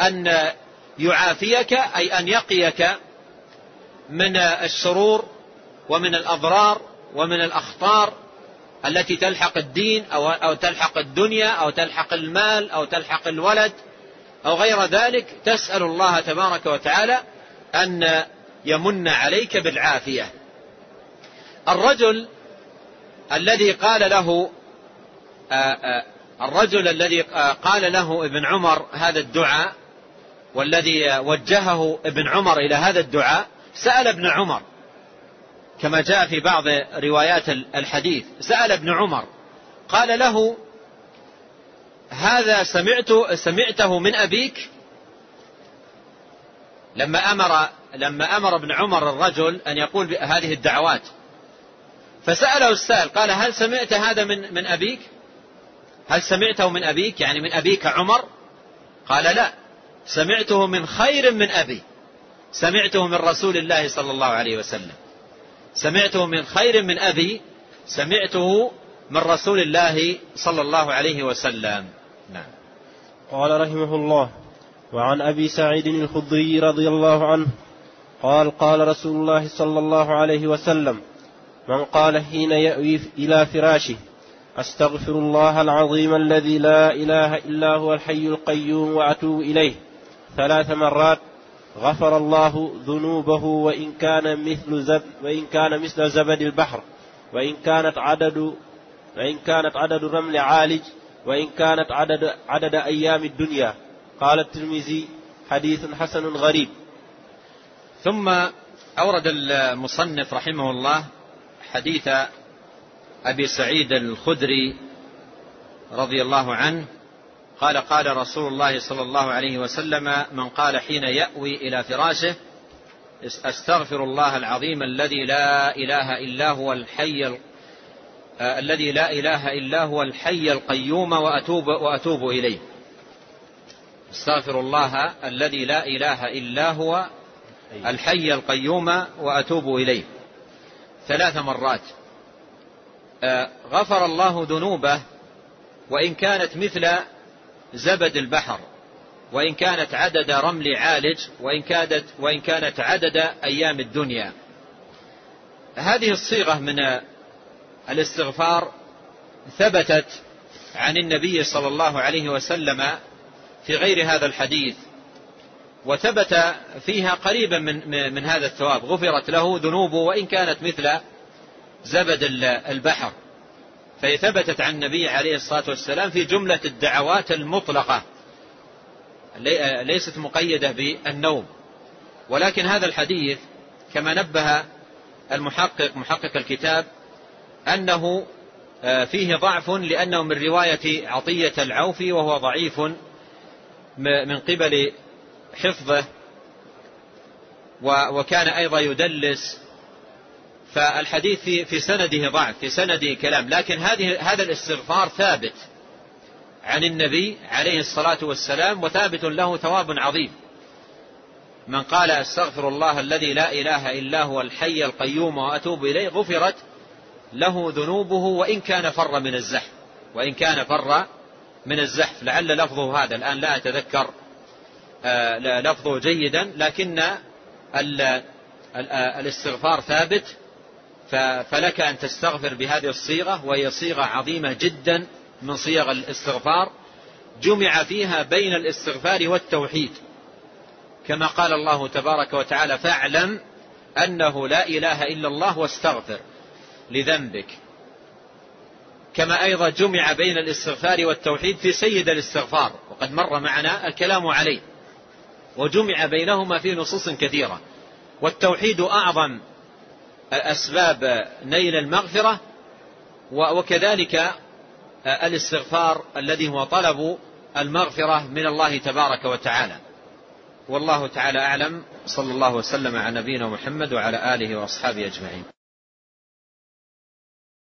أن يعافيك أي أن يقيك من الشرور ومن الأضرار ومن الأخطار التي تلحق الدين أو, أو تلحق الدنيا أو تلحق المال أو تلحق الولد أو غير ذلك تسأل الله تبارك وتعالى أن يمن عليك بالعافية. الرجل الذي قال له الرجل الذي قال له ابن عمر هذا الدعاء والذي وجهه ابن عمر إلى هذا الدعاء سأل ابن عمر كما جاء في بعض روايات الحديث. سأل ابن عمر قال له هذا سمعت سمعته من أبيك؟ لما أمر لما أمر ابن عمر الرجل أن يقول هذه الدعوات. فسأله السائل قال هل سمعت هذا من من أبيك؟ هل سمعته من أبيك؟ يعني من أبيك عمر؟ قال لا سمعته من خير من أبي سمعته من رسول الله صلى الله عليه وسلم. سمعته من خير من أبي سمعته من رسول الله صلى الله عليه وسلم. نعم. قال رحمه الله وعن أبي سعيد الخضري رضي الله عنه قال قال رسول الله صلى الله عليه وسلم من قال حين يأوي إلى فراشه أستغفر الله العظيم الذي لا إله إلا هو الحي القيوم وأتوب إليه ثلاث مرات غفر الله ذنوبه وإن كان مثل زب وإن كان مثل زبد البحر وإن كانت عدد وإن كانت عدد رمل عالج وإن كانت عدد عدد أيام الدنيا. قال الترمذي حديث حسن غريب. ثم أورد المصنف رحمه الله حديث أبي سعيد الخدري رضي الله عنه قال قال رسول الله صلى الله عليه وسلم من قال حين يأوي إلى فراشه أستغفر الله العظيم الذي لا إله إلا هو الحي آه الذي لا إله إلا هو الحي القيوم وأتوب وأتوب إليه. أستغفر الله الذي لا إله إلا هو الحي القيوم وأتوب إليه. ثلاث مرات. آه غفر الله ذنوبه وإن كانت مثل زبد البحر وإن كانت عدد رمل عالج وإن كانت, وإن كانت عدد أيام الدنيا. هذه الصيغة من الاستغفار ثبتت عن النبي صلى الله عليه وسلم في غير هذا الحديث وثبت فيها قريبا من, من هذا الثواب. غفرت له ذنوبه وإن كانت مثل زبد البحر. فهي ثبتت عن النبي عليه الصلاة والسلام في جملة الدعوات المطلقة. ليست مقيدة بالنوم. ولكن هذا الحديث كما نبه المحقق محقق الكتاب أنه فيه ضعف لأنه من رواية عطية العوفي وهو ضعيف من قبل حفظه وكان أيضا يدلس فالحديث في في سنده ضعف في سنده كلام لكن هذه هذا الاستغفار ثابت عن النبي عليه الصلاة والسلام وثابت له ثواب عظيم. من قال أستغفر الله الذي لا إله إلا هو الحي القيوم وأتوب إليه غفرت له ذنوبه وإن كان فر من الزحف وإن كان فر من الزحف. لعل لفظه هذا الآن لا أتذكر لفظه جيدا لكن الاستغفار ثابت فلك أن تستغفر بهذه الصيغة وهي صيغة عظيمة جدا من صيغ الاستغفار جمع فيها بين الاستغفار والتوحيد. كما قال الله تبارك وتعالى فاعلم أنه لا إله إلا الله واستغفر لذنبك. كما أيضا جمع بين الاستغفار والتوحيد في سيد الاستغفار وقد مر معنا الكلام عليه. وجمع بينهما في نصوص كثيرة. والتوحيد أعظم أسباب نيل المغفرة وكذلك الاستغفار الذي هو طلب المغفرة من الله تبارك وتعالى. والله تعالى أعلم. صلى الله وسلم على نبينا محمد وعلى آله وأصحابه أجمعين.